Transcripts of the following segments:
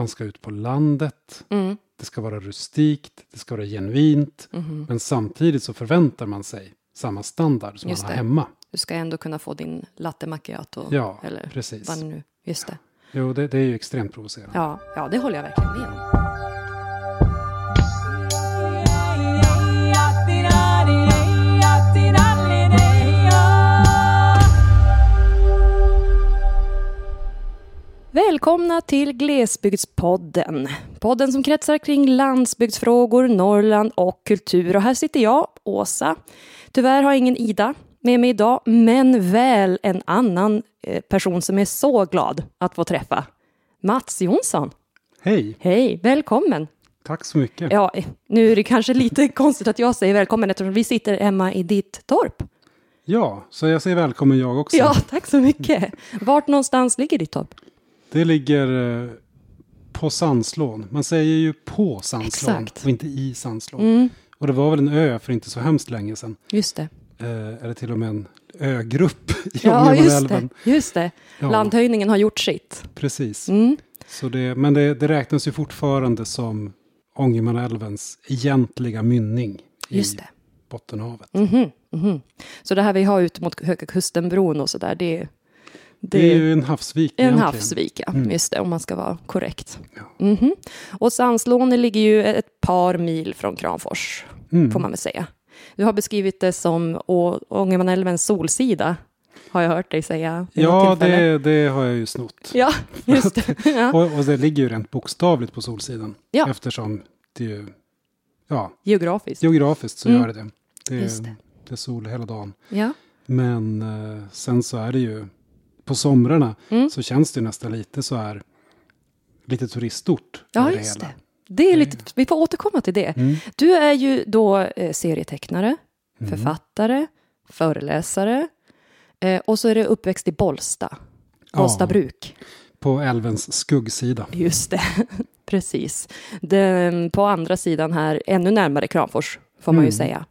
man ska ut på landet, Mm. det ska vara rustikt, det ska vara genuint. Mhm. Men samtidigt så förväntar man sig samma standard som Just man har det. hemma. Du ska ändå kunna få din latte macchiato. Ja, eller precis. vad nu. Just det. Jo, det, det är ju extremt provocerande. Ja, ja, det håller jag verkligen med om. Välkomna till Glesbygdspodden. Podden som kretsar kring landsbygdsfrågor, Norrland och kultur. Och här sitter jag, Åsa. Tyvärr har jag ingen Ida med mig idag, men väl en annan eh, person som är så glad att få träffa. Mats Jonsson. Hej, Hej, välkommen. tack så mycket. Ja, nu är det kanske lite konstigt att jag säger välkommen eftersom vi sitter hemma i ditt torp. Ja, så jag säger välkommen jag också. Ja, tack så mycket. Vart någonstans ligger ditt torp? Det ligger eh, på Sandslån. Man säger ju på Sandslån Exakt. och inte i Sandslån. Mm, Och det var väl en ö för inte så hemskt länge sedan. just det. Eh, eller till och med en ögrupp i Ja, just det. Just det. Ja, Landhöjningen har gjort sitt. precis. Mm. Så det, men det, det räknas ju fortfarande som Ångermanälvens egentliga mynning Just i det. Bottenhavet. Mhm, mhm. Så det här vi har ut mot Höga Kustenbron och så där, det, det, Det är ju en havsvik en egentligen. havsvik, ja. Mm. Just det, om man ska vara korrekt. Ja. Mhm. Och Sandslåne ligger ju ett par mil från Kramfors, Mm. får man väl säga. Du har beskrivit det som Ångermanälvens solsida, har jag hört dig säga. Ja, det, det har jag ju snott. Ja, just det. Ja. Och, och det ligger ju rent bokstavligt på Solsidan. Ja. Eftersom det ju, ja, Geografiskt. geografiskt så Mm. gör det det. Det det. det är sol hela dagen. Ja. Men eh, sen så är det ju, på somrarna Mm. så känns det nästan lite så här, lite turistort. ja, just det. Det är lite, vi får återkomma till det. Mm. Du är ju då eh, serietecknare, Mm. författare, föreläsare eh, och så är du uppväxt i Bollsta, Bollsta Ja. bruk. På älvens skuggsida. Just det, precis. Den, på andra sidan här, ännu närmare Kramfors, får man ju Mm. säga.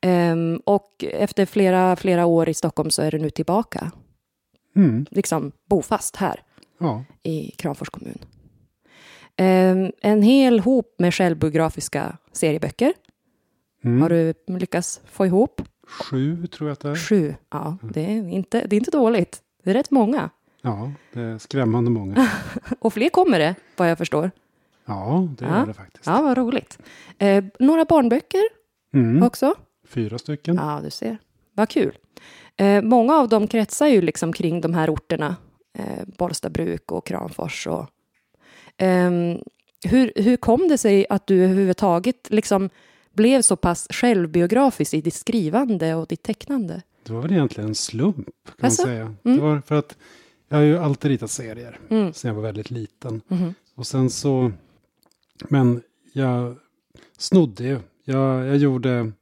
Ehm, och efter flera, flera år i Stockholm så är du nu tillbaka, Mm. liksom bofast här Ja. i Kramfors kommun. Ehm, en hel hop med självbiografiska serieböcker Mm. har du lyckats få ihop. Sju tror jag att det är. Sju, ja, det är, inte, det är inte dåligt. Det är rätt många. Ja, det är skrämmande många. Och fler kommer det, vad jag förstår. Ja, det Ja. är det faktiskt. Ja, vad roligt. Eh, några barnböcker Mm. också. Fyra stycken. Ja, du ser. Vad kul. Eh, många av dem kretsar ju liksom kring de här orterna. Eh, Bollstabruk och Kramfors. Och, Ehm, hur, hur kom det sig att du överhuvudtaget liksom blev så pass självbiografisk i ditt skrivande och ditt tecknande? Det var väl egentligen en slump kan Alltså? man säga. Mm. Det var för att jag har ju alltid ritat serier Mm. sen jag var väldigt liten. Mhm. Och sen så, men jag snodde ju. Jag, jag gjorde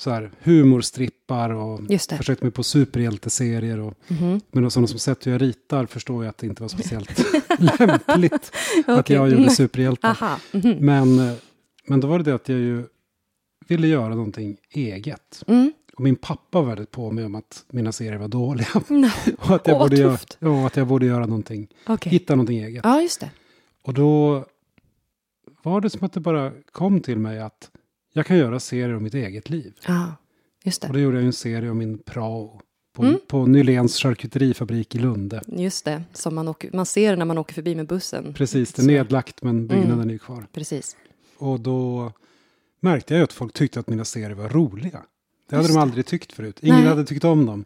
så här humorstrippar och försökte mig på superhjälteserier. Och, Mhm. men sådana som sett hur jag ritar förstår jag att det inte var speciellt lämpligt att Okej. jag gjorde superhjältar. Aha. mhm. Men, eh, men då var det det att jag ju ville göra någonting eget. Mm. Och min pappa var väldigt på mig om att mina serier var dåliga. No. Och att jag, vad borde, göra, ja, att jag borde göra någonting, Okej. hitta någonting eget. Ja, just det. Och då var det som att det bara kom till mig att jag kan göra serier om mitt eget liv. Ja, just Och det. då gjorde jag en serie om min prao på, Mm. på Nyléns charkuterifabrik i Lunde. Just det, som man, åker, man ser när man åker förbi med bussen. Precis, det är Så. nedlagt men byggnaden Mm. är ju kvar. Precis. Och då märkte jag att folk tyckte att mina serier var roliga. Det hade Just de aldrig tyckt förut. Ingen Nej. hade tyckt om dem.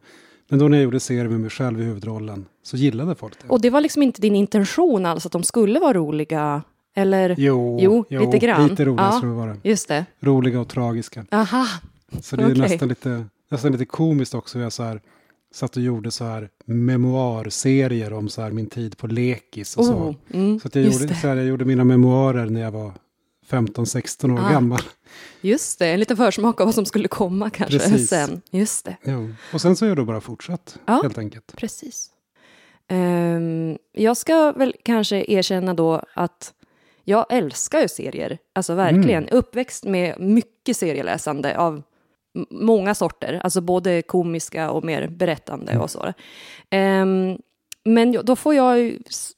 Men då när jag gjorde serier med mig själv i huvudrollen så gillade folk det. Och det var liksom inte din intention alls att de skulle vara roliga? Eller? Jo, Jo, lite grann. Lite roliga Ja. skulle det vara. Just det. Roliga och tragiska. Aha. Så det är Okej. nästan, lite, nästan lite komiskt också hur jag så här, satt och gjorde så här memoarserier om så här min tid på lekis och så. Oh, mm, Så jag, gjorde, så här, jag gjorde mina memoarer när jag var 15-16 år Ah. gammal. just det, en liten försmak av vad som skulle komma kanske Precis. sen. Just det, Jo. Och sen så har jag då bara fortsatt, Ja. helt enkelt. precis. Ehm, jag ska väl kanske erkänna då att jag älskar ju serier, alltså verkligen. Mm. Uppväxt med mycket serieläsande av många sorter, alltså både komiska och mer berättande Mm. och så. Ehm, men då får jag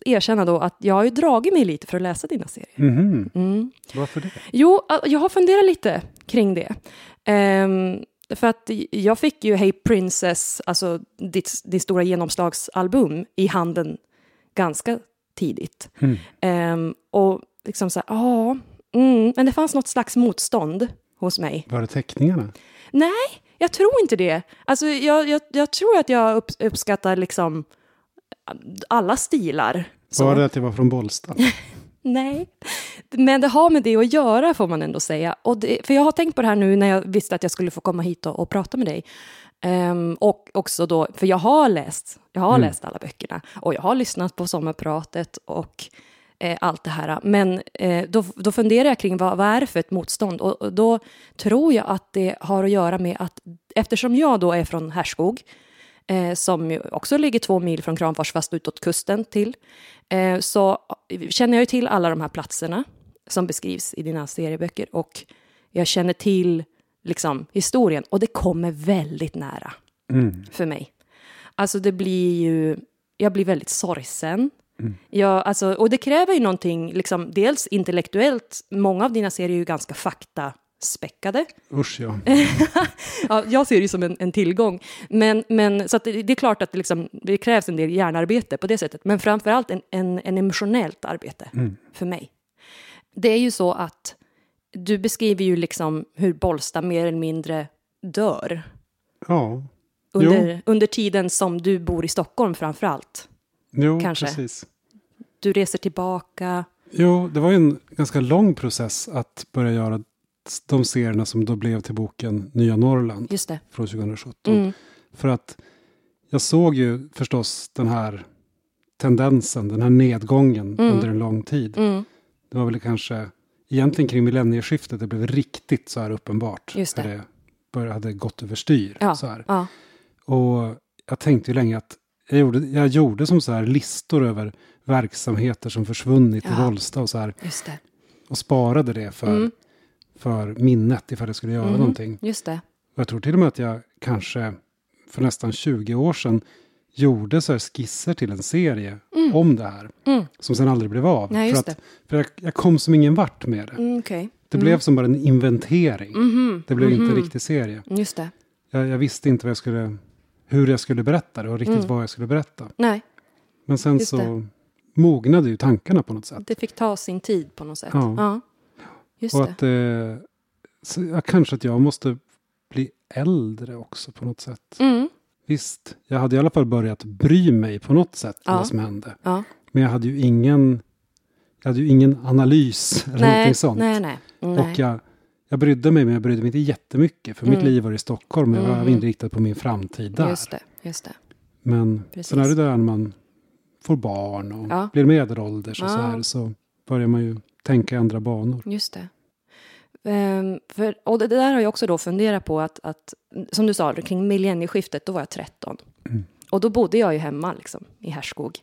erkänna då att jag har ju dragit mig lite för att läsa dina serier. Mhm. Mm. Varför det? Jo, jag har funderat lite kring det. Ehm, för att jag fick ju Hey Princess, alltså ditt, ditt stora genomslagsalbum, i handen ganska tidigt. Mm. Ehm, och liksom så här, ja, mm, men det fanns något slags motstånd hos mig. Var det teckningarna? Nej, jag tror inte det. Alltså, jag, jag, jag tror att jag upp, uppskattar liksom alla stilar. Så. Var det att jag var från Bollsta? Nej, men det har med det att göra får man ändå säga. Och det, för jag har tänkt på det här nu när jag visste att jag skulle få komma hit och, och prata med dig. Ehm, och också då, för jag har läst, jag har läst alla böckerna och jag har lyssnat på sommarpratet och eh, allt det här. Men eh, då, då funderar jag kring vad, vad är det för ett motstånd? Och, och då tror jag att det har att göra med att eftersom jag då är från Härskog eh, som också ligger två mil från Kramfors fast utåt kusten till, eh, så känner jag ju till alla de här platserna som beskrivs i dina serieböcker och jag känner till liksom historien och det kommer väldigt nära Mm. för mig. Alltså det blir ju, jag blir väldigt sorgsen. Jag, alltså, och det kräver ju någonting, liksom, dels intellektuellt, många av dina serier är ju ganska faktaspäckade. Usch ja. Ja, jag ser det som en, en tillgång. Men, men, så det, det är klart att det, liksom, det krävs en del hjärnarbete på det sättet. Men framför allt en, en, en emotionellt arbete för mig. Det är ju så att du beskriver ju liksom hur Bollsta mer eller mindre dör. Ja, Under, under tiden som du bor i Stockholm framför allt. Jo, Kanske. precis. Du reser tillbaka. Jo, det var ju en ganska lång process att börja göra de serierna som då blev till boken Nya Norrland Just det. från 2017. Mm. För att jag såg ju förstås den här tendensen, den här nedgången Mm. under en lång tid. Mm. Det var väl kanske egentligen kring millennieskiftet det blev riktigt så här uppenbart. Just det. För det började, hade gått överstyr. Ja. Så här. Ja. Och jag tänkte ju länge att jag gjorde, jag gjorde som så här listor över verksamheter som försvunnit i Ja. Bollsta och så här. Och sparade det för, Mm. för minnet ifall jag skulle göra Mhm. någonting. Just det. Och jag tror till och med att jag kanske för nästan 20 år sedan gjorde så här skisser till en serie om det här. Mm. Som sen aldrig blev av. Nej, för att, för jag, jag kom som ingen vart med det. Mm, Okej. Det blev som bara en inventering. Mhm. Det blev inte Mhm. en riktig serie. Just det. Jag, jag visste inte vad jag skulle, hur jag skulle berätta det och riktigt Mm. vad jag skulle berätta. Nej, Men sen Just så det. mognade ju tankarna på något sätt. det fick ta sin tid på något sätt. Ja. Ja. Just och det. att eh, så, ja, kanske att jag måste bli äldre också på något sätt. Mm. Visst, jag hade i alla fall börjat bry mig på något sätt Ja. om vad som hände. Ja. Men jag hade ju ingen, jag hade ju ingen analys eller Nej, någonting sånt. nej, nej. nej. Och jag, jag brydde mig, men jag brydde mig inte jättemycket. För mitt Mm. liv var i Stockholm, och jag var Mhm. inriktad på min framtid där. Just det, just det. Men Precis. sen är det där när man får barn och Ja. blir medelålders och så Ja. här så börjar man ju tänka i andra banor. Just det. Ehm, för, och det, det där har jag också då funderat på att, att som du sa, kring millennieskiftet, då var jag 13. Mm. Och då bodde jag ju hemma liksom, i Härskog.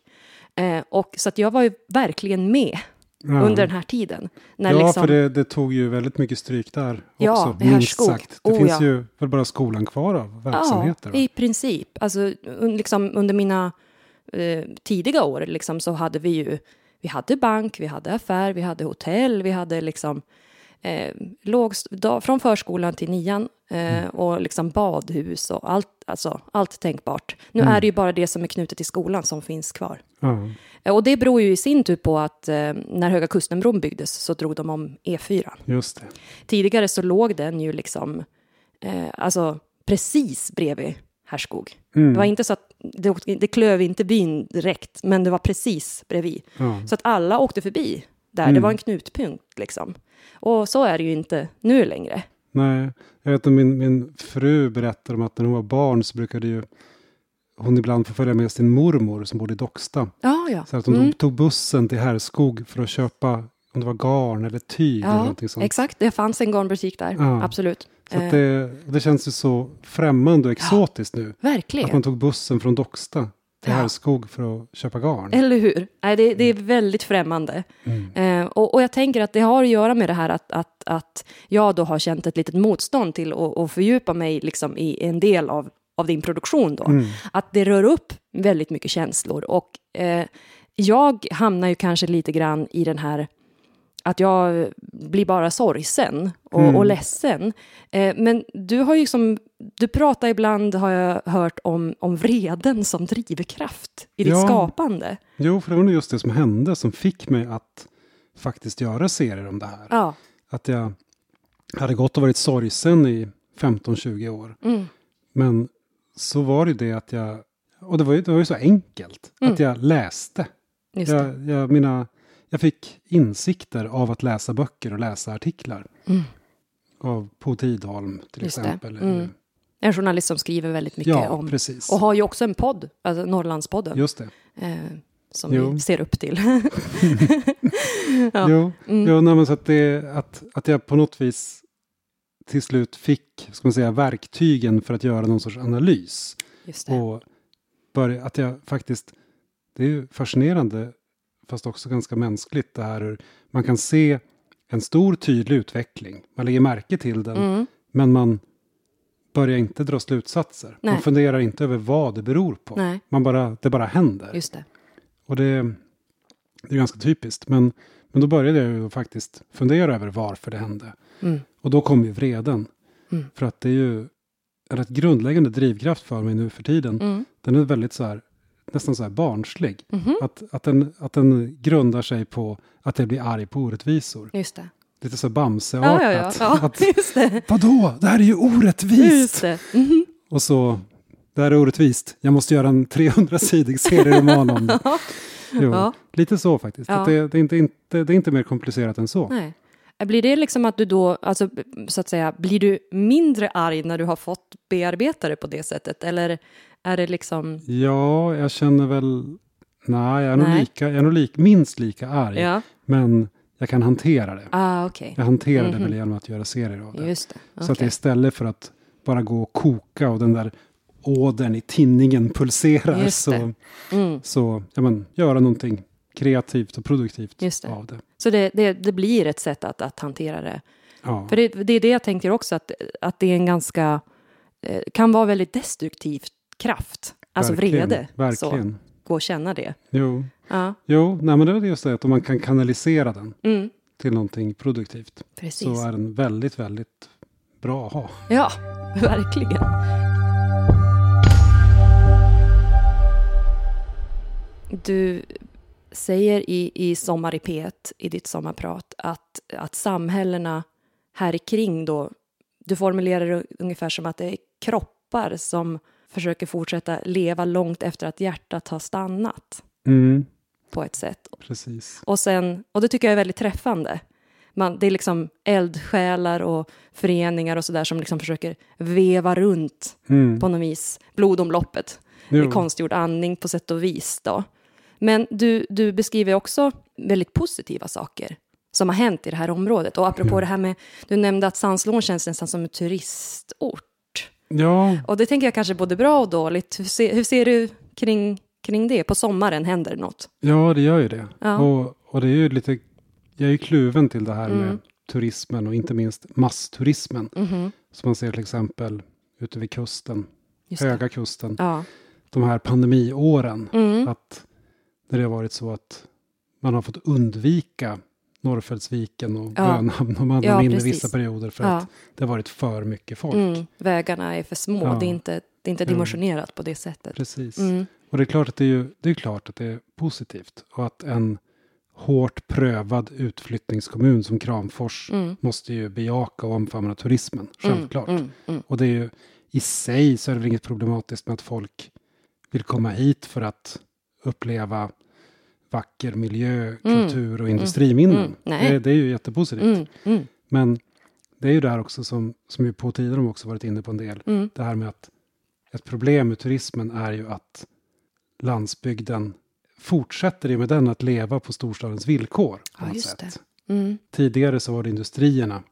Eh, och, så att jag var ju verkligen med Ja. under den här tiden. När ja, liksom, för det, det tog ju väldigt mycket stryk där Ja, också. i minst Härskog. sagt. Det Oh, finns ja. ju väl bara skolan kvar av verksamheter. Ja, va? i princip. Alltså, un, liksom, under mina eh, tidiga år liksom, så hade vi ju vi hade bank, vi hade affär, vi hade hotell, vi hade liksom eh, låg, da, från förskolan till nian eh, och liksom badhus och allt, alltså, allt tänkbart. Nu är det ju bara det som är knutet till skolan som finns kvar. Eh, Och det beror ju i sin tur på att eh, när Höga Kustenbron byggdes så drog de om E4. Just det. Tidigare så låg den ju liksom, eh, alltså precis bredvid Härskog. Mm. Det var inte så att det, det klöv inte byn direkt, men det var precis bredvid. Så att alla åkte förbi där, det Mm. var en knutpunkt liksom. Och så är det ju inte nu längre. Nej, jag vet att min, min fru berättade om att när hon var barn så brukade ju hon ibland få följa med sin mormor som bodde i Docksta. Ja, ja. Så att hon Mm. tog, bussen till Härskog för att köpa om det var garn eller tyg eller Ja, någonting sånt. exakt. Det fanns en garnbutik där, Ja. absolut. Så Eh, det, det känns ju så främmande och exotiskt nu. verkligen. Att man tog bussen från Docksta Härskog för att köpa garn. Eller hur? Nej, det, det är väldigt främmande. Mm. Eh, och, och jag tänker att det har att göra med det här att, att, att jag då har känt ett litet motstånd till att, att fördjupa mig liksom i en del av av din produktion då. Mm. Att det rör upp väldigt mycket känslor. Och eh, jag hamnar ju kanske lite grann i den här att jag blir bara sorgsen och, Mm. och ledsen. Eh, men du har ju som, du pratar ibland, har jag hört, om, om vreden som drivkraft i ditt Ja. skapande. Jo, för det var nog just det som hände som fick mig att faktiskt göra serier om det här. Ja. Att jag hade gått och varit sorgsen i 15-20 år. Mm. Men så var det det att jag, och det var ju, det var ju så enkelt, Mm. att jag läste. Jag, jag, mina, jag fick insikter av att läsa böcker och läsa artiklar. Mm. Av Po Tidholm till Just exempel. Mm. En journalist som skriver väldigt mycket Ja, om, precis. och har ju också en podd, alltså Norrlandspodden, Just det. eh, som Jo. vi ser upp till. Ja. Jo, Mm. jo nej, så att, det, att, att jag på något vis till slut fick ska man säga, verktygen för att göra någon sorts analys. Och börja, att jag faktiskt, det är ju fascinerande fast också ganska mänskligt det här hur man kan se en stor tydlig utveckling. Man lägger märke till den Mm. men man börjar inte dra slutsatser. Nej. Man funderar inte över vad det beror på. Nej, Man bara, det bara händer. just det. Och det, det är ganska typiskt. Men, men då började jag ju faktiskt fundera över varför det hände. Mm. Och då kom ju vreden. Mm. För att det är ju en rätt grundläggande drivkraft för mig nu för tiden. Mm. Den är väldigt så här, nästan så här barnslig. Mhm. Att, att, den, att den grundar sig på att jag blir arg på orättvisor. Just det. Lite så Ja, Bamseartat. ja, ja. ja Att, just det. Vadå? Det här är ju orättvist! Det. Mhm. Och så, det här är orättvist. Jag måste göra en 300-sidig serieroman om det. Jo, Ja. Lite så faktiskt. Ja. Det, det, är inte, inte, det är inte mer komplicerat än så. Nej. Blir det liksom att du då, alltså så att säga, blir du mindre arg när du har fått bearbeta det på det sättet? Eller är det liksom, Ja, jag känner väl... Nej, jag är, nog, Nej. lika, jag är nog lik, minst lika arg. ja, Men jag kan hantera det. ah okej, Jag hanterar det Mhm. väl genom att göra serier av det. just det. Så att istället för att bara gå och koka och den där ådern i tinningen pulserar så, Mm. så ja, men, göra någonting kreativt och produktivt det. av det. Så det, det, det blir ett sätt att, att hantera det. Ja. För det, det är det jag tänker också, att, att det är en ganska, eh, kan vara väldigt destruktiv kraft. Alltså verkligen, vrede. Så, Verkligen. gå och känna det. Jo, Ja, jo nej, men det är just det att om man kan kanalisera den mm, till någonting produktivt precis. så är den väldigt, väldigt bra att ha. Ja, verkligen. Du säger i, i Sommar i P1, i ditt sommarprat, att, att samhällena här kring då, du formulerar det ungefär som att det är kroppar som försöker fortsätta leva långt efter att hjärtat har stannat Mm, på ett sätt. precis. Och, sen, och det tycker jag är väldigt träffande. Man, det är liksom eldsjälar och föreningar och sådär som liksom försöker veva runt Mm. på något vis blodomloppet. Jo. Med konstgjord andning på sätt och vis då. Men du, du beskriver också väldigt positiva saker som har hänt i det här området. Och apropå Mm. det här med, du nämnde att Sandslån känns nästan som en turistort. Ja, Och det tänker jag kanske både bra och dåligt. Hur ser, hur ser du kring, kring det? På sommaren händer något. ja, det gör ju det. Ja. Och, och det är ju lite, jag är ju kluven till det här Mm. med turismen och inte minst massturismen. Mhm, Som man ser till exempel ute vid kusten, just det. höga kusten. Ja. De här pandemiåren. Mm. Att när det har varit så att man har fått undvika Norrfällsviken och Ja. Grönhamn och man Ja, precis. vissa perioder för Ja. att det har varit för mycket folk. Mm. Vägarna är för små. Ja. Det är inte, det är inte dimensionerat på det sättet. Precis. Mm. Och det är klart att det är, ju, det är klart att det är positivt. Och att en hårt prövad utflyttningskommun som Kramfors Mm. måste ju bejaka och omfamna turismen. Självklart. Mm. Mm. Och det är ju i sig så är det väl inget problematiskt med att folk vill komma hit för att uppleva vacker miljö, kultur och industriminnen. Mm. Det, det är ju jättepositivt. Mm. Mm. Men det är ju där också som, som ju på tiden de också varit inne på en del. Mm. Det här med att ett problem med turismen är ju att landsbygden fortsätter i och med den att leva på storstadens villkor. På Ja, sätt. Mm. Tidigare så var det industrierna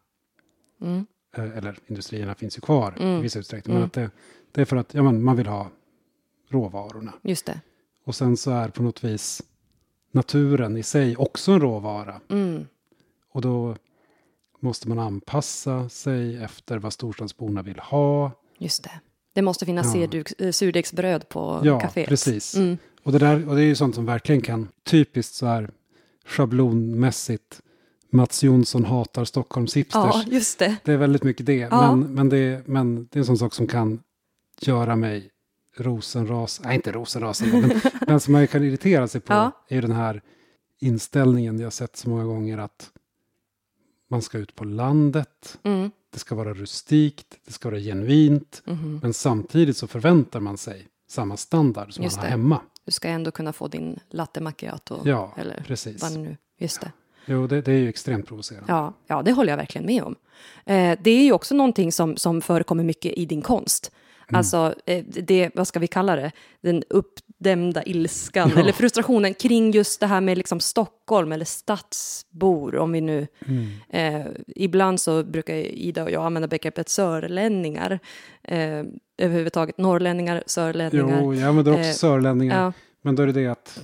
Mm. eh, eller industrierna finns ju kvar i Mm. viss utsträckning, Mm. men att det, det är för att ja, man, man vill ha råvarorna. Just det. Och sen så är på något vis naturen i sig också en råvara. Mm. Och då måste man anpassa sig efter vad storstadsborna vill ha. Just det. Det måste finnas Ja. eh, surdegsbröd på Ja, kaféet. precis. Mm. Och det, där, och det är ju sånt som verkligen kan, typiskt så här schablonmässigt, Mats Jonsson hatar Stockholms hipsters. Ja, just det. Det är väldigt mycket det. Ja. Men, men, det men det är en sån sak som kan göra mig rosenras, nej inte rosenrasande, men, men som man kan irritera sig på Ja. är den här inställningen jag sett så många gånger att man ska ut på landet, Mm. det ska vara rustikt, det ska vara genuint, Mhm. men samtidigt så förväntar man sig samma standard som Just man har det. hemma. Du ska ändå kunna få din latte macchiato. Ja, eller precis. vad nu, just det. Jo, det, det är ju extremt provocerande. Ja, ja, det håller jag verkligen med om. Eh, det är ju också någonting som, som förekommer mycket i din konst. Mm. Alltså, eh, det, vad ska vi kalla det? Den uppdämda ilskan Ja. eller frustrationen kring just det här med liksom Stockholm eller stadsbor. Om vi nu, Mm. eh, ibland så brukar Ida och jag använda begreppet sörlänningar. Eh, överhuvudtaget norrlänningar, sörlänningar. Jo, jag använder också Eh, sörlänningar. ja, Men då är det det att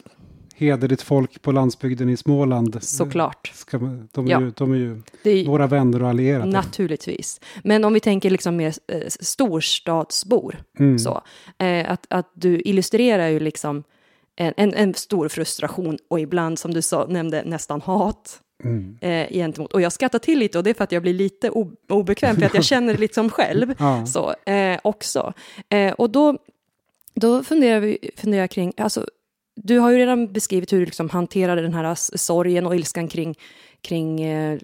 hederligt folk på landsbygden i Småland. såklart. Ska, de, är Ja. ju, de är ju är, våra vänner och allierade. Naturligtvis. Men om vi tänker liksom mer eh, storstadsbor, Mm. så, eh, att, att du illustrerar ju liksom en, en, en stor frustration och ibland, som du sa, nämnde, nästan hat Mm. eh, gentemot. Och jag skrattar till lite och det är för att jag blir lite obekväm, för att jag känner det liksom själv Ja. så, eh, också. Eh, och då, då funderar, vi, funderar jag kring, alltså, du har ju redan beskrivit hur du liksom hanterade den här sorgen och ilskan kring, kring eh,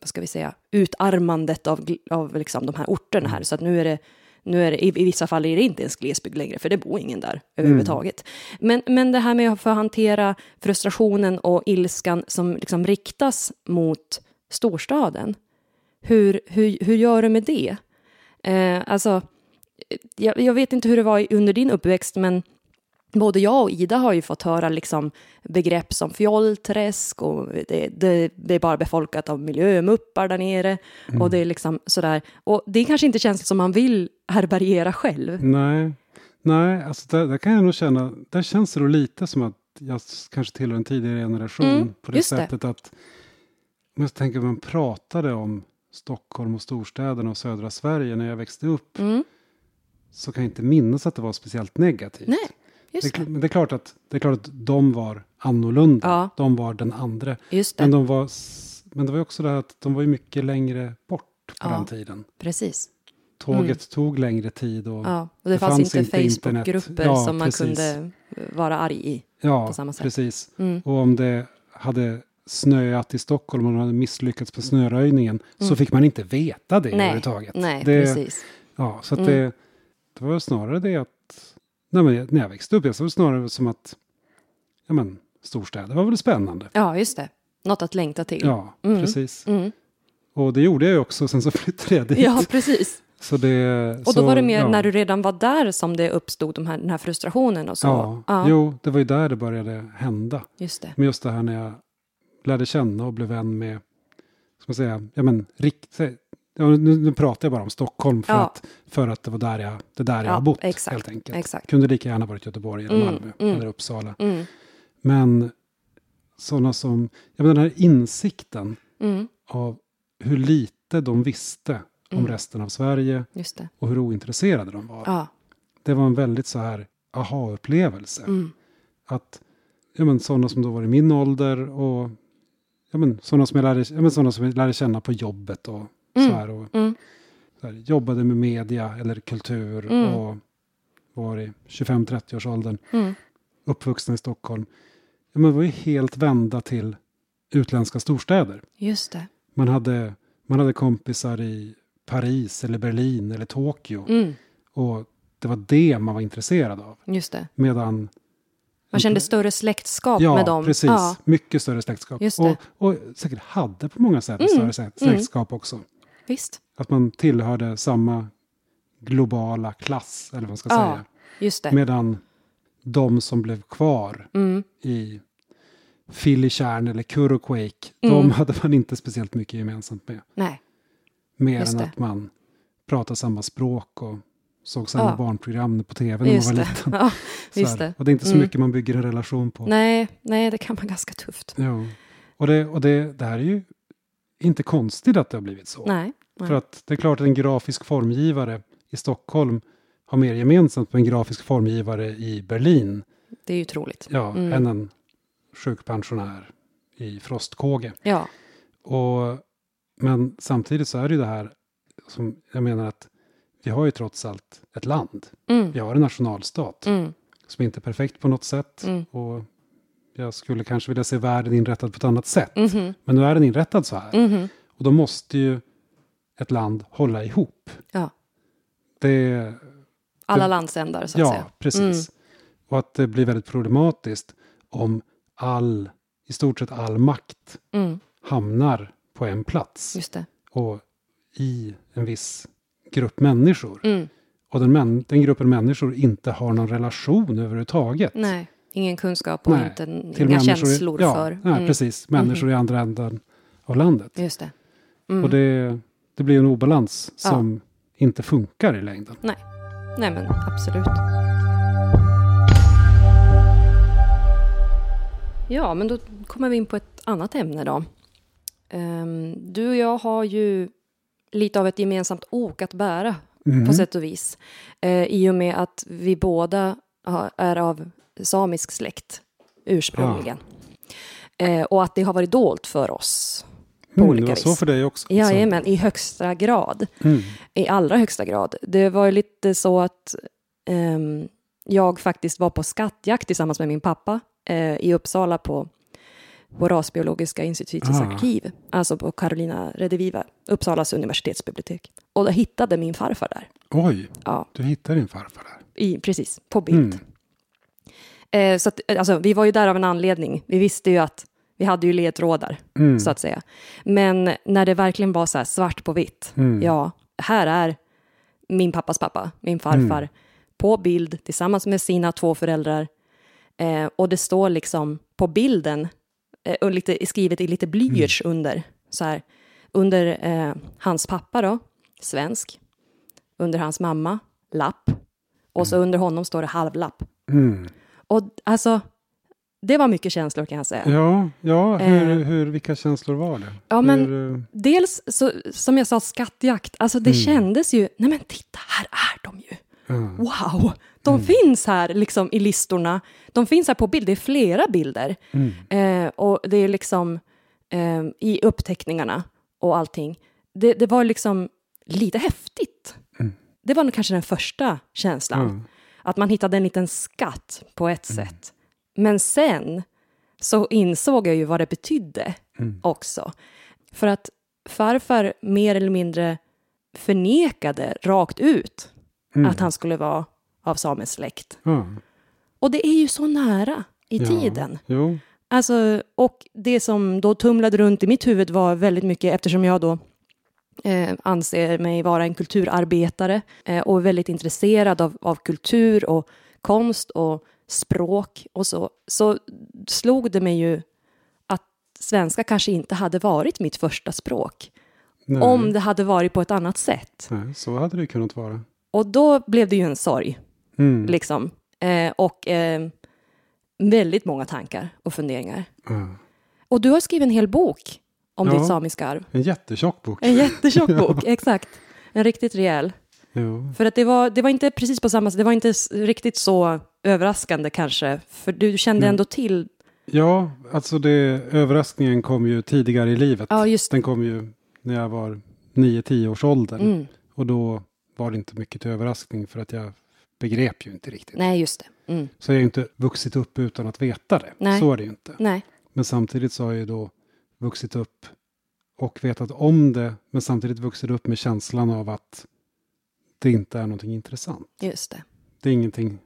vad ska vi säga, utarmandet av, av liksom de här orterna här. Så att nu är det, nu är det, i, i vissa fall är det inte ens glesbygd längre, för det bor ingen där överhuvudtaget. Men, men det här med att få hantera frustrationen och ilskan som liksom riktas mot storstaden. Hur, hur, hur gör du med det? Eh, alltså, jag, jag vet inte hur det var under din uppväxt, men både jag och Ida har ju fått höra liksom begrepp som fjollträsk och det, det, det är bara befolkat av miljömuppar där nere och det är liksom sådär. Och det kanske inte känns som man vill härbärgera själv. Nej, nej alltså där, där kan jag nog känna, där känns det då lite som att jag kanske tillhör en tidigare generation Mm, på det just det. sättet att om jag tänker man pratade om Stockholm och storstäderna och södra Sverige när jag växte upp Mm. så kan jag inte minnas att det var speciellt negativt. Nej, just det. men det är klart att det är klart att de var annorlunda. Ja. De var den andra. Men, det, de var, men det var också det här att de var ju mycket längre bort på Ja. den tiden. precis. Tåget tog längre tid och Ja, och det, Det fanns, fanns inte Facebookgrupper. Ja, som man precis. kunde vara arg i. Ja, på samma sätt. precis. Mm. Och om det hade snöat i Stockholm och man hade misslyckats med snöröjningen så fick man inte veta det Mm. Nej, överhuvudtaget. nej, det, precis. Ja, så att Mm. det, det var snarare det att nej, men när jag växte upp, jag såg det snarare som att ja, men, storstäder var väl spännande. Ja, just det. Något att längta till. Ja, Mm. precis. Mm. Och det gjorde jag ju också, sen så flyttade jag dit. Ja, precis. Så det, Och då så, var det mer ja. när du redan var där som det uppstod de här, den här frustrationen och så. Ja, ja jo, det var ju där det började hända. just det. Men just det här när jag lärde känna och blev vän med, ska man säga, ja men rikt, nu, nu pratar jag bara om Stockholm för, Ja. att, för att det var där jag, det där jag Ja, har bott exakt, helt enkelt. exakt. Kunde lika gärna varit Göteborg eller Mm, Malmö mm. eller Uppsala. Mm, Men sådana som, ja men den här insikten mm, av hur lite de visste om Mm. resten av Sverige och hur ointresserade de var. Ja. Det var en väldigt så här aha-upplevelse. Att ja, men, sådana som då var i min ålder och ja, men, sådana, som jag lärde, ja, men, sådana som jag lärde känna på jobbet och Mm. så här. Och, mm, så här jobbade med media eller kultur Mm. och var i 25-30 års åldern mm, uppvuxna i Stockholm. Ja, men, var ju helt vända till utländska storstäder. just det. Man hade, man hade kompisar i Paris eller Berlin eller Tokyo Mm, och det var det man var intresserad av. just det. Medan Man kände större släktskap Ja, med dem. precis. Ja, Mycket större släktskap. Just och, det. och säkert hade på många sätt Mm, större slä- släktskap också. Visst. Att man tillhörde samma globala klass, eller vad man ska Ja. säga. Just det. Medan de som blev kvar Mm, i Filitjärn eller Kuroquake, Mm. de hade man inte speciellt mycket gemensamt med. nej, Mer Just än det. att man pratade samma språk och såg samma Ja. barnprogram på tv när man just var det. liten. Ja, just det. Och det är inte så Mm. mycket man bygger en relation på. Nej, nej, det kan vara ganska tufft. Jo. Och, det, och det, det här är ju inte konstigt att det har blivit så. Nej. nej. För att det är klart att en grafisk formgivare i Stockholm har mer gemensamt med en grafisk formgivare i Berlin Det är ju troligt. ja, Mm. än en sjukpensionär i Frostkåge. Ja, Och, men samtidigt så är det ju det här som jag menar att vi har ju trots allt ett land. mm. Vi har en nationalstat Mm. som inte är perfekt på något sätt. Mm. Och jag skulle kanske vilja se världen inrättad på ett annat sätt. Mhm. Men nu är den inrättad så här. Mhm. Och då måste ju ett land hålla ihop. Ja. Det, Alla Det- landsändar så att ja, säga. precis. Och att det blir väldigt problematiskt om all, i stort sett all makt Mm. hamnar på en plats. Och i en viss grupp människor. Mm. Och den, den gruppen människor inte har någon relation överhuvudtaget. Nej, ingen kunskap och Nej, inte, inga människor i- känslor ja, för. Nej, Mm. precis. Människor i andra änden av landet. Just det. Mm. Och det, det blir en obalans Ja. som inte funkar i längden. Nej, men absolut. Ja, men då kommer vi in på ett annat ämne då. Ehm, du och jag har ju lite av ett gemensamt ok att bära Mhm. på sätt och vis. Eh, I och med att vi båda har, är av samisk släkt ursprungligen. Eh, och att det har varit dolt för oss. på Mm, olika det var så vis. för dig också. Jajamän, i högsta grad. Så, mm. I allra högsta grad. Det var ju lite så att ehm, jag faktiskt var på skattjakt tillsammans med min pappa eh, i Uppsala på, på Rasbiologiska institutets Ah. arkiv, alltså på Carolina Rediviva, Uppsalas universitetsbibliotek. Och då hittade min farfar där. Oj, Ja, du hittade din farfar där. i, precis, på bild. Mm. Eh, så att, alltså, vi var ju där av en anledning. Vi visste ju att vi hade ju ledtrådar, Mm. så att säga. Men när det verkligen var så här svart på vitt, Mm. ja, här är min pappas pappa, min farfar, Mm. på bild tillsammans med sina två föräldrar. Eh, och det står liksom på bilden, eh, och lite, skrivet i lite blyerts Mm. under, så här, under eh, hans pappa då, svensk, under hans mamma, lapp, och så under honom står det halvlapp. Mm. Och alltså, det var mycket känslor kan jag säga. Ja, ja hur, Eh. hur, vilka känslor var det? Ja, men- hur, eh, Dels, så, som jag sa, skattjakt. Alltså det Mm. kändes ju, nej men titta, här är de ju. ja. Wow, de Mm. finns här liksom i listorna. De finns här på bild, det är flera bilder. Mm. Eh, och det är liksom eh, i uppteckningarna och allting. Det, det var liksom lite häftigt. Mm. Det var nog kanske den första känslan. Att man hittade en liten skatt på ett sätt. Men sen så insåg jag ju vad det betydde Mm. också. För att farfar mer eller mindre förnekade rakt ut Mm. att han skulle vara av samisk släkt. Ja. Och det är ju så nära i Ja. tiden. Jo. Alltså, och det som då tumlade runt i mitt huvud var väldigt mycket, eftersom jag då eh, anser mig vara en kulturarbetare eh, och är väldigt intresserad av, av kultur och konst och språk och så, så slog det mig ju att svenska kanske inte hade varit mitt första språk Nej. om det hade varit på ett annat sätt. Nej, så hade det kunnat vara. Och då blev det ju en sorg, Mm. liksom. Eh, och eh, väldigt många tankar och funderingar. Ja. Och du har skrivit en hel bok om Ja. ditt samiska arv. En jättetjock bok. En jättetjock bok, exakt. En riktigt rejäl. Jo. För att det var, det var inte precis på samma sätt, det var inte riktigt så överraskande kanske. För du kände Mm. ändå till, Ja, alltså det, överraskningen kom ju tidigare i livet. ja just Den kom ju när jag var 9-10 års ålder. mm. Och då var det inte mycket till överraskning för att jag begrep ju inte riktigt. Nej, just det. Mm. Så jag har ju inte vuxit upp utan att veta det. Nej. Så är det ju inte. Nej, Men samtidigt så har jag ju då vuxit upp och vetat om det. Men samtidigt vuxit upp med känslan av att det inte är någonting intressant. just det. Det är ingenting.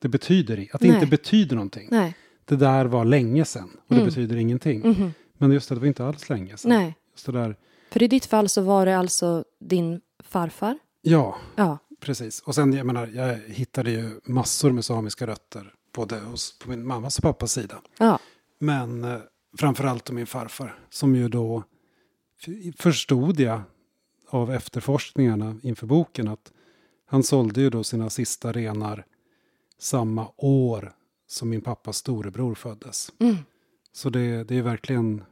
Det betyder att det Nej. inte betyder någonting. Nej. Det där var länge sedan och Mm. det betyder ingenting. Mhm. Men just det, det var inte alls länge sedan. Nej. Just där, För i ditt fall så var det alltså din farfar? ja, Ja. precis. Och sen, jag menar, jag hittade ju massor med samiska rötter. Både hos, på min mammas och pappas sida. Ja. Men eh, framförallt min farfar. Som ju då förstod jag av efterforskningarna inför boken att han sålde ju då sina sista renar samma år som min pappas storebror föddes. Mm. Så det, det är verkligen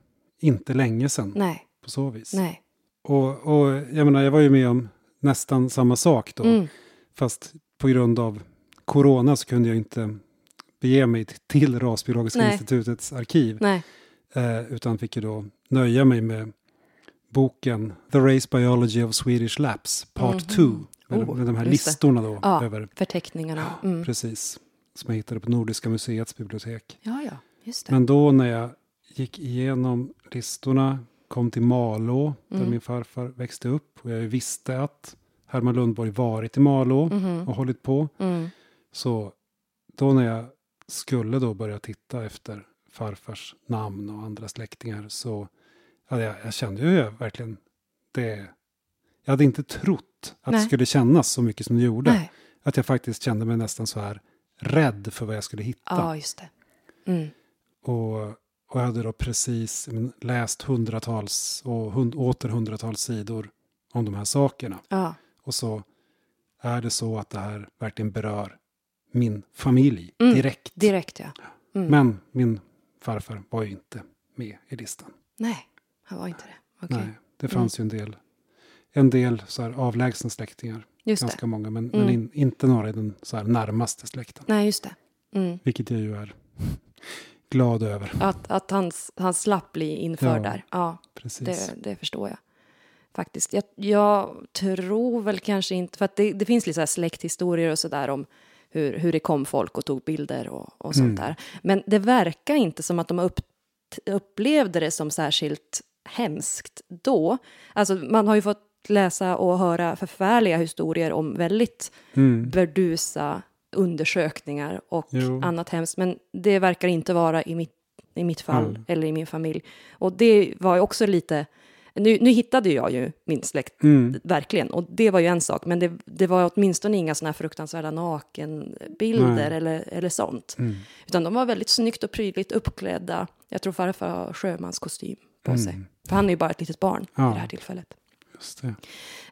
inte länge sedan Nej. på så vis. Nej. Och, och jag menar, jag var ju med om nästan samma sak då. Mm. Fast på grund av corona så kunde jag inte bege mig till Rasbiologiska Nej. institutets arkiv. Nej. Eh, utan fick ju då nöja mig med boken The Race Biology of Swedish Laps Part 2. Mhm. Med, Oh, med de här listorna då. Ja. Över, Förteckningarna. Mm. Precis. Som jag hittade på Nordiska museets bibliotek. Ja, ja, just det. Men då när jag gick igenom listorna, kom till Malå, där Mm. min farfar växte upp. Och jag visste att Herman Lundborg varit i Malå Mhm. och hållit på. Mm. Så då när jag skulle då börja titta efter farfars namn och andra släktingar så ja, jag, jag kände ju verkligen det. Jag hade inte trott att Nej. det skulle kännas så mycket som det gjorde. Nej. Att jag faktiskt kände mig nästan så här rädd för vad jag skulle hitta. Ja, just det. Mm. Och, och jag hade då precis läst hundratals och hund, åter hundratals sidor om de här sakerna. Ja. Och så är det så att det här verkligen berör min familj Mm, direkt. Direkt, ja. Mm. Men min farfar var ju inte med i listan. Nej, han var inte det. Okej. Nej, det fanns ju en del, en del så här avlägsna släktingar. Just det. ganska många, men, Mm. men in, inte några i den så här närmaste släkten. Nej, just det. Mm. Vilket jag ju är glad över. Att, att han, han slapp bli införd Ja, där. Ja, Precis. det, det förstår jag. Faktiskt. Jag, jag tror väl kanske inte, för att det, det finns lite så släkthistorier och sådär om hur, hur det kom folk och tog bilder och, och sånt Mm. där. Men det verkar inte som att de upp, upplevde det som särskilt hemskt då. Alltså man har ju fått läsa och höra förfärliga historier om väldigt Mm. burdusa undersökningar och Jo. annat hemskt. Men det verkar inte vara i mitt, i mitt fall Mm. eller i min familj. Och det var ju också lite... Nu, nu hittade jag ju min släkt, Mm. verkligen. Och det var ju en sak. Men det, det var åtminstone inga såna här fruktansvärda nakenbilder Nej. eller, eller sånt. Mm. Utan de var väldigt snyggt och prydligt uppklädda. Jag tror farfar har sjömanskostym på Mm. sig. För han är ju bara ett litet barn Ja. i det här tillfället.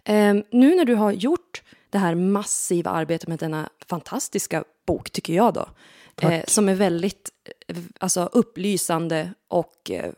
Ehm, nu när du har gjort det här massiva arbetet med denna fantastiska bok, tycker jag då, eh, som är väldigt eh, alltså, upplysande och eh,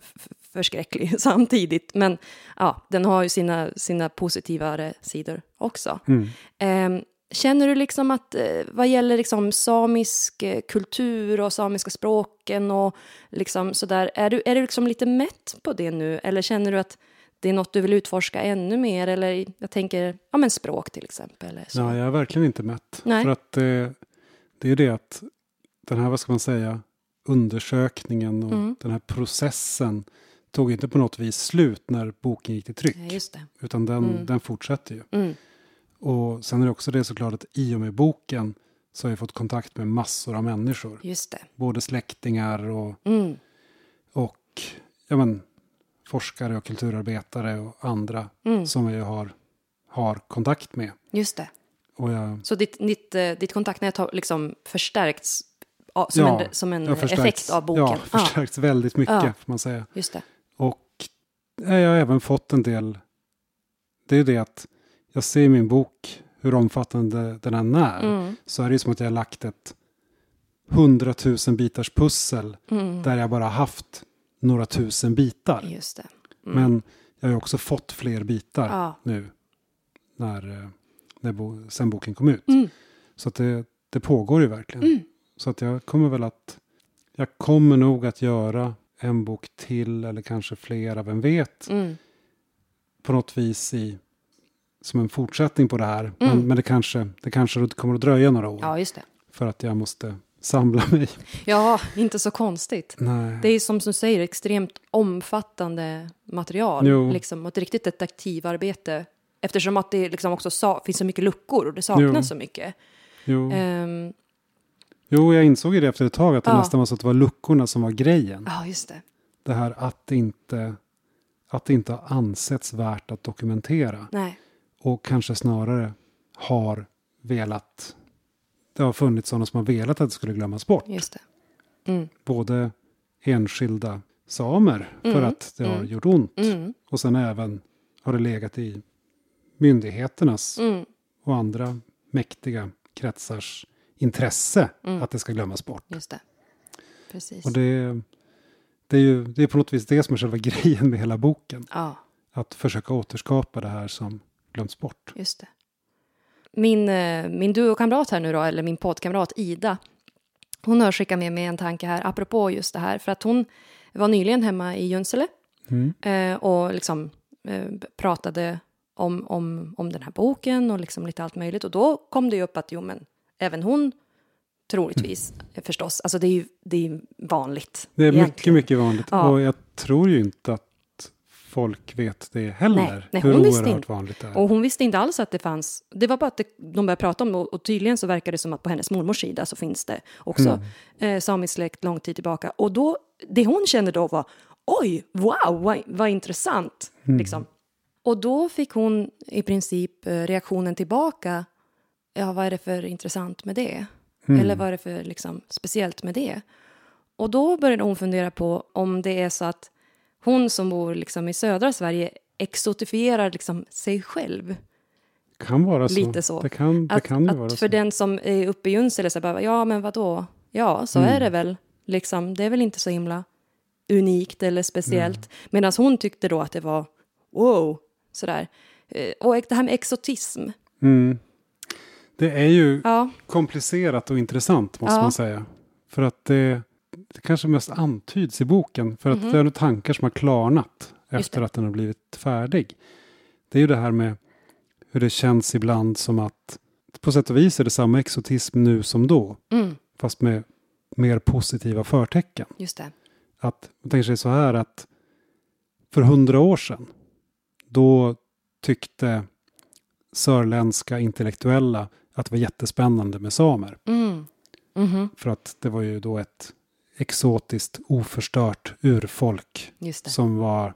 förskräcklig samtidigt. Men ja, den har ju sina, sina positivare sidor också. Mm. Ehm, känner du liksom att eh, vad gäller liksom samisk eh, kultur och samiska språken och liksom sådär, är du, är du liksom lite mätt på det nu? Eller känner du att det är något du vill utforska ännu mer? Eller jag tänker, ja men språk till exempel. Eller så. Ja, jag är verkligen inte mätt. Nej. För att eh, det är ju det att den här, vad ska man säga, undersökningen och Mm. den här processen tog inte på något vis slut när boken gick till tryck. Ja. Utan den, Mm. den fortsätter ju. Mm. Och sen är det också det såklart att i och med boken så har jag fått kontakt med massor av människor. Just det. Både släktingar och, Mm. och ja, men, forskare och kulturarbetare och andra Mm. som jag har, har kontakt med. Just det. Och jag, Så ditt, ditt, eh, ditt kontaktnät har liksom förstärkts som Ja, en, som en effekt av boken? Ja, förstärkts väldigt mycket Ja. får man säga. just det. Jag har även fått en del, det är det att jag ser i min bok hur omfattande den än är. Mm. Så är det som att jag har lagt ett hundratusen bitars pussel Mm. där jag bara haft några tusen bitar. Just det. Mm. Men jag har också fått fler bitar Ja. nu när, eh, när bo, sen boken kom ut. Mm. Så att det, det pågår ju verkligen. Mm. Så att jag kommer väl att, jag kommer nog att göra en bok till eller kanske flera, vem vet. Mm. På något vis i, som en fortsättning på det här. Mm. Men, men det, kanske, det kanske kommer att dröja några år. Ja, just det. För att jag måste samla mig. Ja, inte så konstigt. Nej. Det är som du säger extremt omfattande material. Jo. Liksom, ett riktigt detektivarbete. Eftersom att det liksom också sa- finns så mycket luckor och det saknas Jo. så mycket. Jo. Jo, jag insåg ju det efter ett tag att det Ja. nästan var så att det var luckorna som var grejen. Ja, just det. Det här att det inte, att det inte har ansetts värt att dokumentera. Nej. Och kanske snarare har velat, det har funnits sådana som har velat att det skulle glömmas bort. Just det. Mm. Både enskilda samer för Mm, att det har mm. gjort ont. Mm. Och sen även har det legat i myndigheternas Mm. och andra mäktiga kretsars intresse Mm. att det ska glömmas bort. Just det. Precis. Och det, det, är ju, det är på något vis det som är själva grejen med hela boken. Ja, Att försöka återskapa det här som glömts bort. just det. min, eh, min duokamrat här nu då, eller min poddkamrat Ida, hon har skickat med mig en tanke här apropå just det här, för att hon var nyligen hemma i Junsele Mm. eh, och liksom eh, pratade om, om, om den här boken och liksom lite allt möjligt. Och då kom det ju upp att jo, men även hon troligtvis eh, förstås, alltså det är ju det är vanligt. Det är mycket, egentligen. mycket vanligt. Ja. Och jag tror ju inte att folk vet det heller. Nej, nej, hur hon visste oerhört inte. vanligt det är. Och hon visste inte alls att det fanns, det var bara att det, de började prata om det och, och tydligen så verkar det som att på hennes mormors sida så finns det också Mm. eh, samisk släkt lång tid tillbaka. Och då, det hon kände då var oj, wow, vad, vad intressant. Mm. Liksom. Och då fick hon i princip eh, reaktionen tillbaka, ja vad är det för intressant med det? Mm. Eller vad är det för liksom, speciellt med det? Och då började hon fundera på om det är så att hon som bor liksom i södra Sverige exotifierar liksom sig själv. kan vara så. lite så. Det kan, det Att, kan ju att vara för så. den som är uppe i Junsele så bara, ja men vadå? Ja, så Mm. är det väl. Liksom, det är väl inte så himla unikt eller speciellt. Medan hon tyckte då att det var wow, sådär. Eh, Och det här med exotism. Mm. Det är ju Ja, komplicerat och intressant måste Ja. man säga. För att det, det kanske mest antyds i boken. För att det är tankar som har klarnat efter att den har blivit färdig. Det är ju det här med hur det känns ibland som att på sätt och vis är det samma exotism nu som då. mm, Fast med mer positiva förtecken. just det. Att man tänker sig så här att för hundra år sedan då tyckte sörländska intellektuella att det var jättespännande med samer. Mm. Mhm, För att det var ju då ett exotiskt oförstört urfolk som var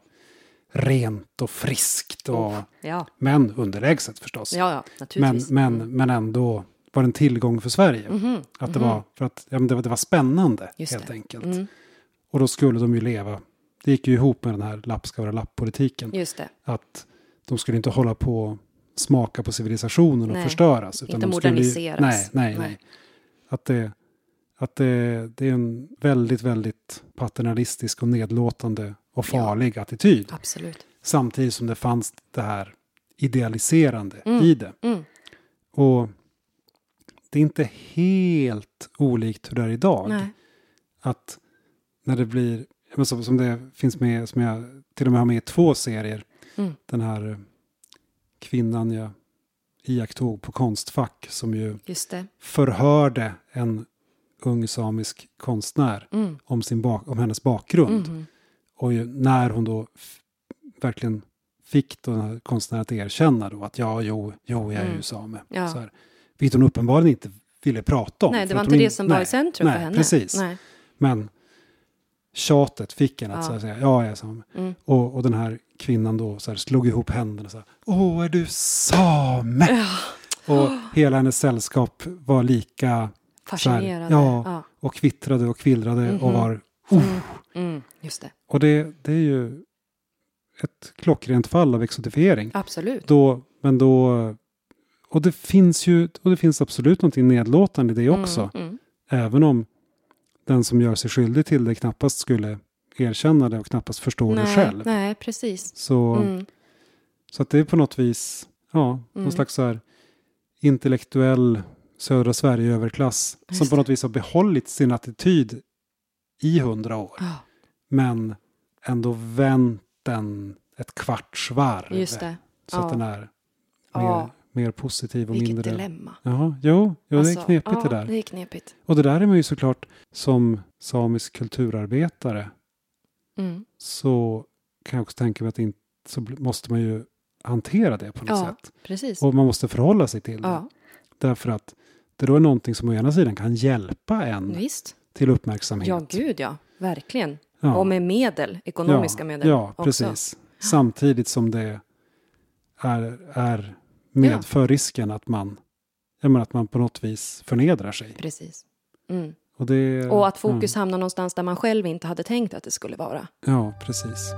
rent och friskt. Och, Ja, Men underlägset förstås. ja, ja men, men, Mm. men ändå var det en tillgång för Sverige. Mhm, Att det mhm. var, för att, ja, men det, var, det var spännande Just helt det. enkelt. Mm, Och då skulle de ju leva. Det gick ju ihop med den här lapp ska vara lapp-politiken. Att de skulle inte hålla på smaka på civilisationen och Nej, förstöras. inte de skulle ju- moderniseras. Nej, nej, Nej. nej. Att, det, att det, det är en väldigt, väldigt paternalistisk och nedlåtande och farlig attityd. Absolut. Samtidigt som det fanns det här idealiserande Mm. i det. Mm. Och det är inte helt olikt hur det är idag. Nej. Att när det blir, som, det finns med, som jag till och med har med i två serier. Mm. Den här kvinnan jag iakttog på Konstfack som ju förhörde en ung samisk konstnär Mm. om, sin bak, om hennes bakgrund. Mhm. Och ju, när hon då verkligen fick den här konstnären att erkänna då att ja, jo, jo jag är ju Mm. same. Ja. Så här, vilket hon uppenbarligen inte ville prata om. Nej, det var inte det som nej, var i centrum nej, för henne. Precis. Nej. Men tjatet fick henne att Ja. säga ja, jag är same. Mm. Och, och den här kvinnan då så här, slog ihop händerna och sa Åh, är du same? Ja, Och hela hennes sällskap var lika fascinerande. ja. ja. och kvittrade och kvillrade och Mhm. var Mm. Mm. Just det. Och det, det är ju ett klockrent fall av exotifiering. Absolut. Då, men då, och det finns ju, och det finns absolut någonting nedlåtande i det också. Mm. Mm. Även om den som gör sig skyldig till det knappast skulle erkänna det och knappast förstå det Nej, själv. nej, precis. Så, Mm. så att det är på något vis, ja, Mm. någon slags så här intellektuell södra Sverige-överklass som på det. något vis har behållit sin attityd i hundra år. Ja, Men ändå vänt den ett kvarts varv. just det. Så Ja. att den är mer, Ja. mer positiv och Vilket mindre... dilemma. Ja, jo, jo Alltså, det är knepigt ja, det där. det är knepigt. Och det där är man ju såklart som samisk kulturarbetare Mm. så kan jag också tänka mig att inte, så måste man ju hantera det på något Ja, sätt. precis. Och man måste förhålla sig till det. Ja, Därför att det då är någonting som å ena sidan kan hjälpa en visst. till uppmärksamhet. Ja, gud ja. Verkligen. Ja. Och med medel, ekonomiska medel. Ja, precis. Samtidigt som det är, är medför risken att man, jag menar, att man på något vis förnedrar sig. Precis. Mm. Och, det, Och att fokus hamnar någonstans där man själv inte hade tänkt att det skulle vara. Ja, ja, precis.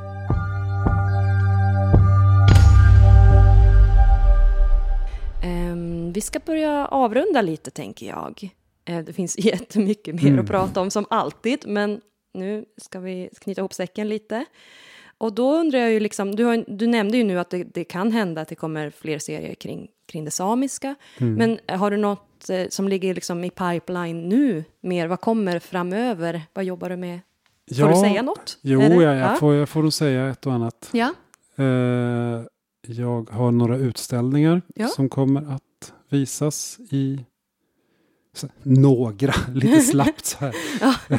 Ehm, vi ska börja avrunda lite, tänker jag. Eh, det finns jättemycket mer Mm. att prata om, som alltid, men nu ska vi knyta ihop säcken lite. Och då undrar jag ju liksom, du, har, du nämnde ju nu att det, det kan hända att det kommer fler serier kring, kring det samiska. Mm. Men har du något eh, som ligger liksom i pipeline nu mer? Vad kommer framöver? Vad jobbar du med? Får du säga något? Jo, Eller? ja, jag, får, jag får nog säga ett och annat. Ja. Eh, jag har några utställningar Ja. som kommer att visas i så, några, lite slappt så här. Ja.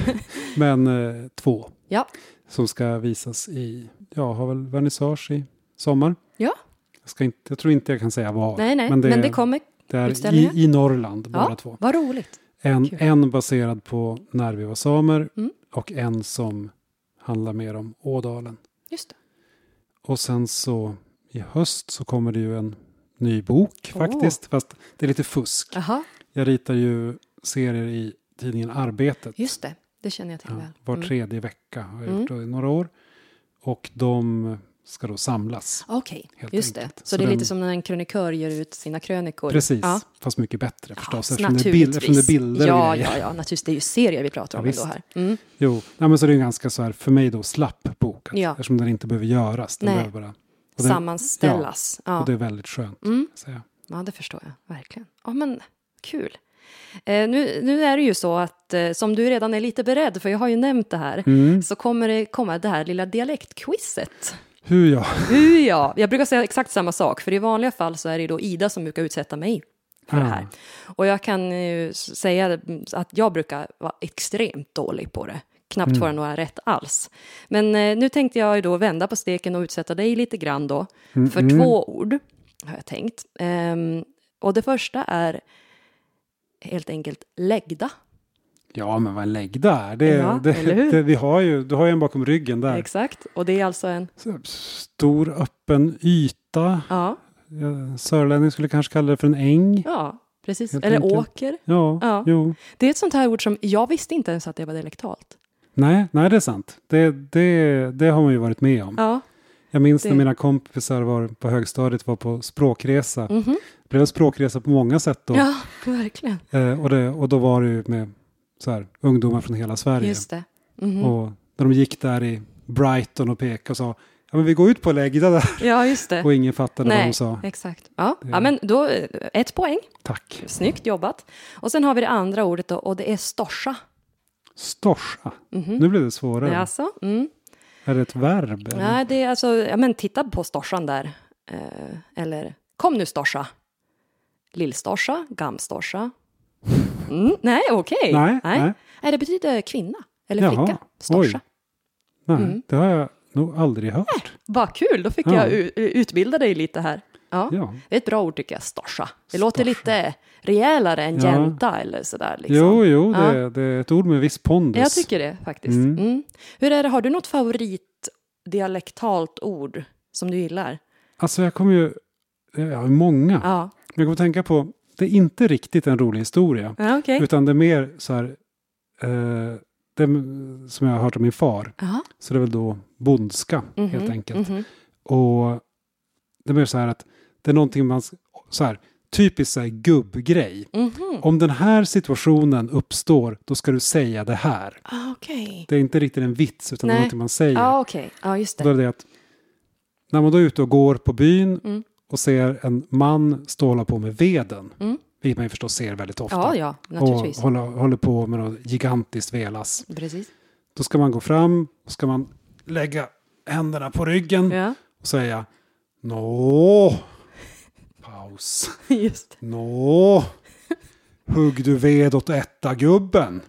Men eh, två Ja. Som ska visas i, ja, har väl vernissage i sommar. Ja. Jag, ska inte, jag tror inte jag kan säga var. Nej, nej, men det, kommer. det är i, i Norrland, båda Ja, två. vad roligt. En, Kul. en baserad på När vi var samer Mm. och en som handlar mer om Ådalen. Just det. Och sen så i höst så kommer det ju en ny bok Åh. faktiskt. Fast det är lite fusk. Jaha, Jag ritar ju serier i tidningen Arbetet. just det. Det känner jag till Ja, väl. var Mm. tredje vecka har jag Mm. gjort då i några år. Och de ska då samlas. Okej, helt just det. enkelt. Så, Så det är den- lite som när en krönikör ger ut sina krönikor. Precis, Ja, fast mycket bättre ja förstås. eftersom, det är bild, eftersom det är bilder ja, ja, ja, naturligtvis. Det är ju serier vi pratar Ja, om ändå här. Mm. Jo, nej, men så det är en ganska så här, för mig då slapp bok. Alltså, Ja. Eftersom den inte behöver göras. Den Nej. behöver bara, den, Sammanställas. Ja, Och det är väldigt skönt. Mm. ja, det förstår jag verkligen. Ja, men kul. Eh, nu, nu är det ju så att, eh, som du redan är lite beredd, för jag har ju nämnt det här, Mm. så kommer det komma det här lilla dialektquizet. Hur ja. Uh, ja, jag brukar säga exakt samma sak, för i vanliga fall så är det då Ida som brukar utsätta mig för det här. Och jag kan ju säga att jag brukar vara extremt dålig på det. Knappt får jag några rätt alls. Men eh, nu tänkte jag ju då vända på steken och utsätta dig lite grann då. För två ord, har jag tänkt. Ehm, och det första är helt enkelt läggda. Ja, men vad en läggda är. Det, Ja, det, det, vi har ju, du har ju en bakom ryggen där. Exakt. Och det är alltså en, Stor öppen yta. Ja, Sörlänning skulle kanske kalla det för en äng. ja, precis. Helt Eller enkelt. åker. Ja, Ja. jo. Det är ett sånt här ord som jag visste inte ens att det var dialektalt. Nej, nej, det är sant. Det, det, det har man ju varit med om. Ja. Jag minns när Det- mina kompisar var på högstadiet var på språkresa. Mhm. Det blev en språkresa på många sätt då. Ja, verkligen. Eh, och, det, och då var det ju med så här, ungdomar från hela Sverige. Just det. Mhm. Och när de gick där i Brighton och pekade och sa ja men vi går ut på läggda där. Ja, just det. Och ingen fattade vad Nej, de sa. exakt. Ja. Det- ja, men då eh, ett poäng. Tack. Snyggt jobbat. Och sen har vi det andra ordet då, och det är storsa. Storsa. Mhm. Nu blev det svårare. Alltså, mm. Är det ett verb? Eller? Nej, det är alltså, ja men titta på storsan där. Eh, eller, kom nu storsa. Lillstorsa, gamstorsa. Mm, nej, okej. Nej, nej. Nej, det betyder kvinna eller Jaha, flicka. Storsa. Nej, Mm. det har jag nog aldrig hört. Vad kul, då fick Ja. jag utbilda dig lite här. Ja. Ja. Det är ett bra ord tycker jag, storsa. Det låter Storsa. lite rejälare än Ja. jänta eller sådär. Liksom. Jo, jo, det, Ja. det är ett ord med viss pondus. Jag tycker det faktiskt. Mm. Mm. Hur är det, har du något favoritdialektalt ord som du gillar? Alltså jag kommer ju, jag har många. Ja, Men jag kommer tänka på, det är inte riktigt en rolig historia. ja okej. Utan det är mer så här, eh, det som jag har hört av min far. Ja. Så det är väl då bondska Mhm, helt enkelt. mhm. Och det är mer så här att det är någonting man, så här, typiskt så här gubbgrej. Mhm. Om den här situationen uppstår, då ska du säga det här. Ah, Okej. Det är inte riktigt en vits, utan det är Nej. någonting man säger. Ja, okej. Ja, just Då det. är det att när man då är ute och går på byn Mm. och ser en man stå och hålla på med veden, Mm. vilket man ju förstås ser väldigt ofta, Ja, ja, och naturligtvis. håller, håller på med något gigantiskt velas. Precis. Då ska man gå fram och ska man lägga händerna på ryggen Ja, och säga Nå, paus, just nå, hugg du ved åt etta-gubben?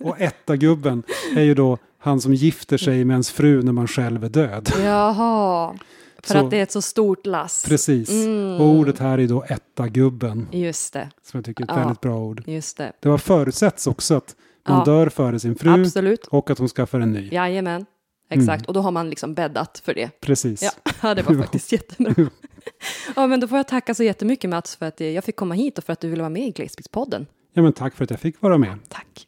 Och etta-gubben är ju då han som gifter sig med ens fru när man själv är död. Jaha. För Så- att det är ett så stort lass. Precis. Mm. Och ordet här är då etta-gubben, Just det, som jag tycker är ett Ja. väldigt bra ord. just det. Det var förutsätts också att man Ja. dör före sin fru Absolut. och att hon skaffar en ny. Jajamän. Exakt, och då har man liksom bäddat för det. Precis. Ja det var faktiskt jättebra. Ja, men då får jag tacka så jättemycket Mats för att jag fick komma hit och för att du ville vara med i Glesbygdspodden. Ja, men tack för att jag fick vara med. Tack.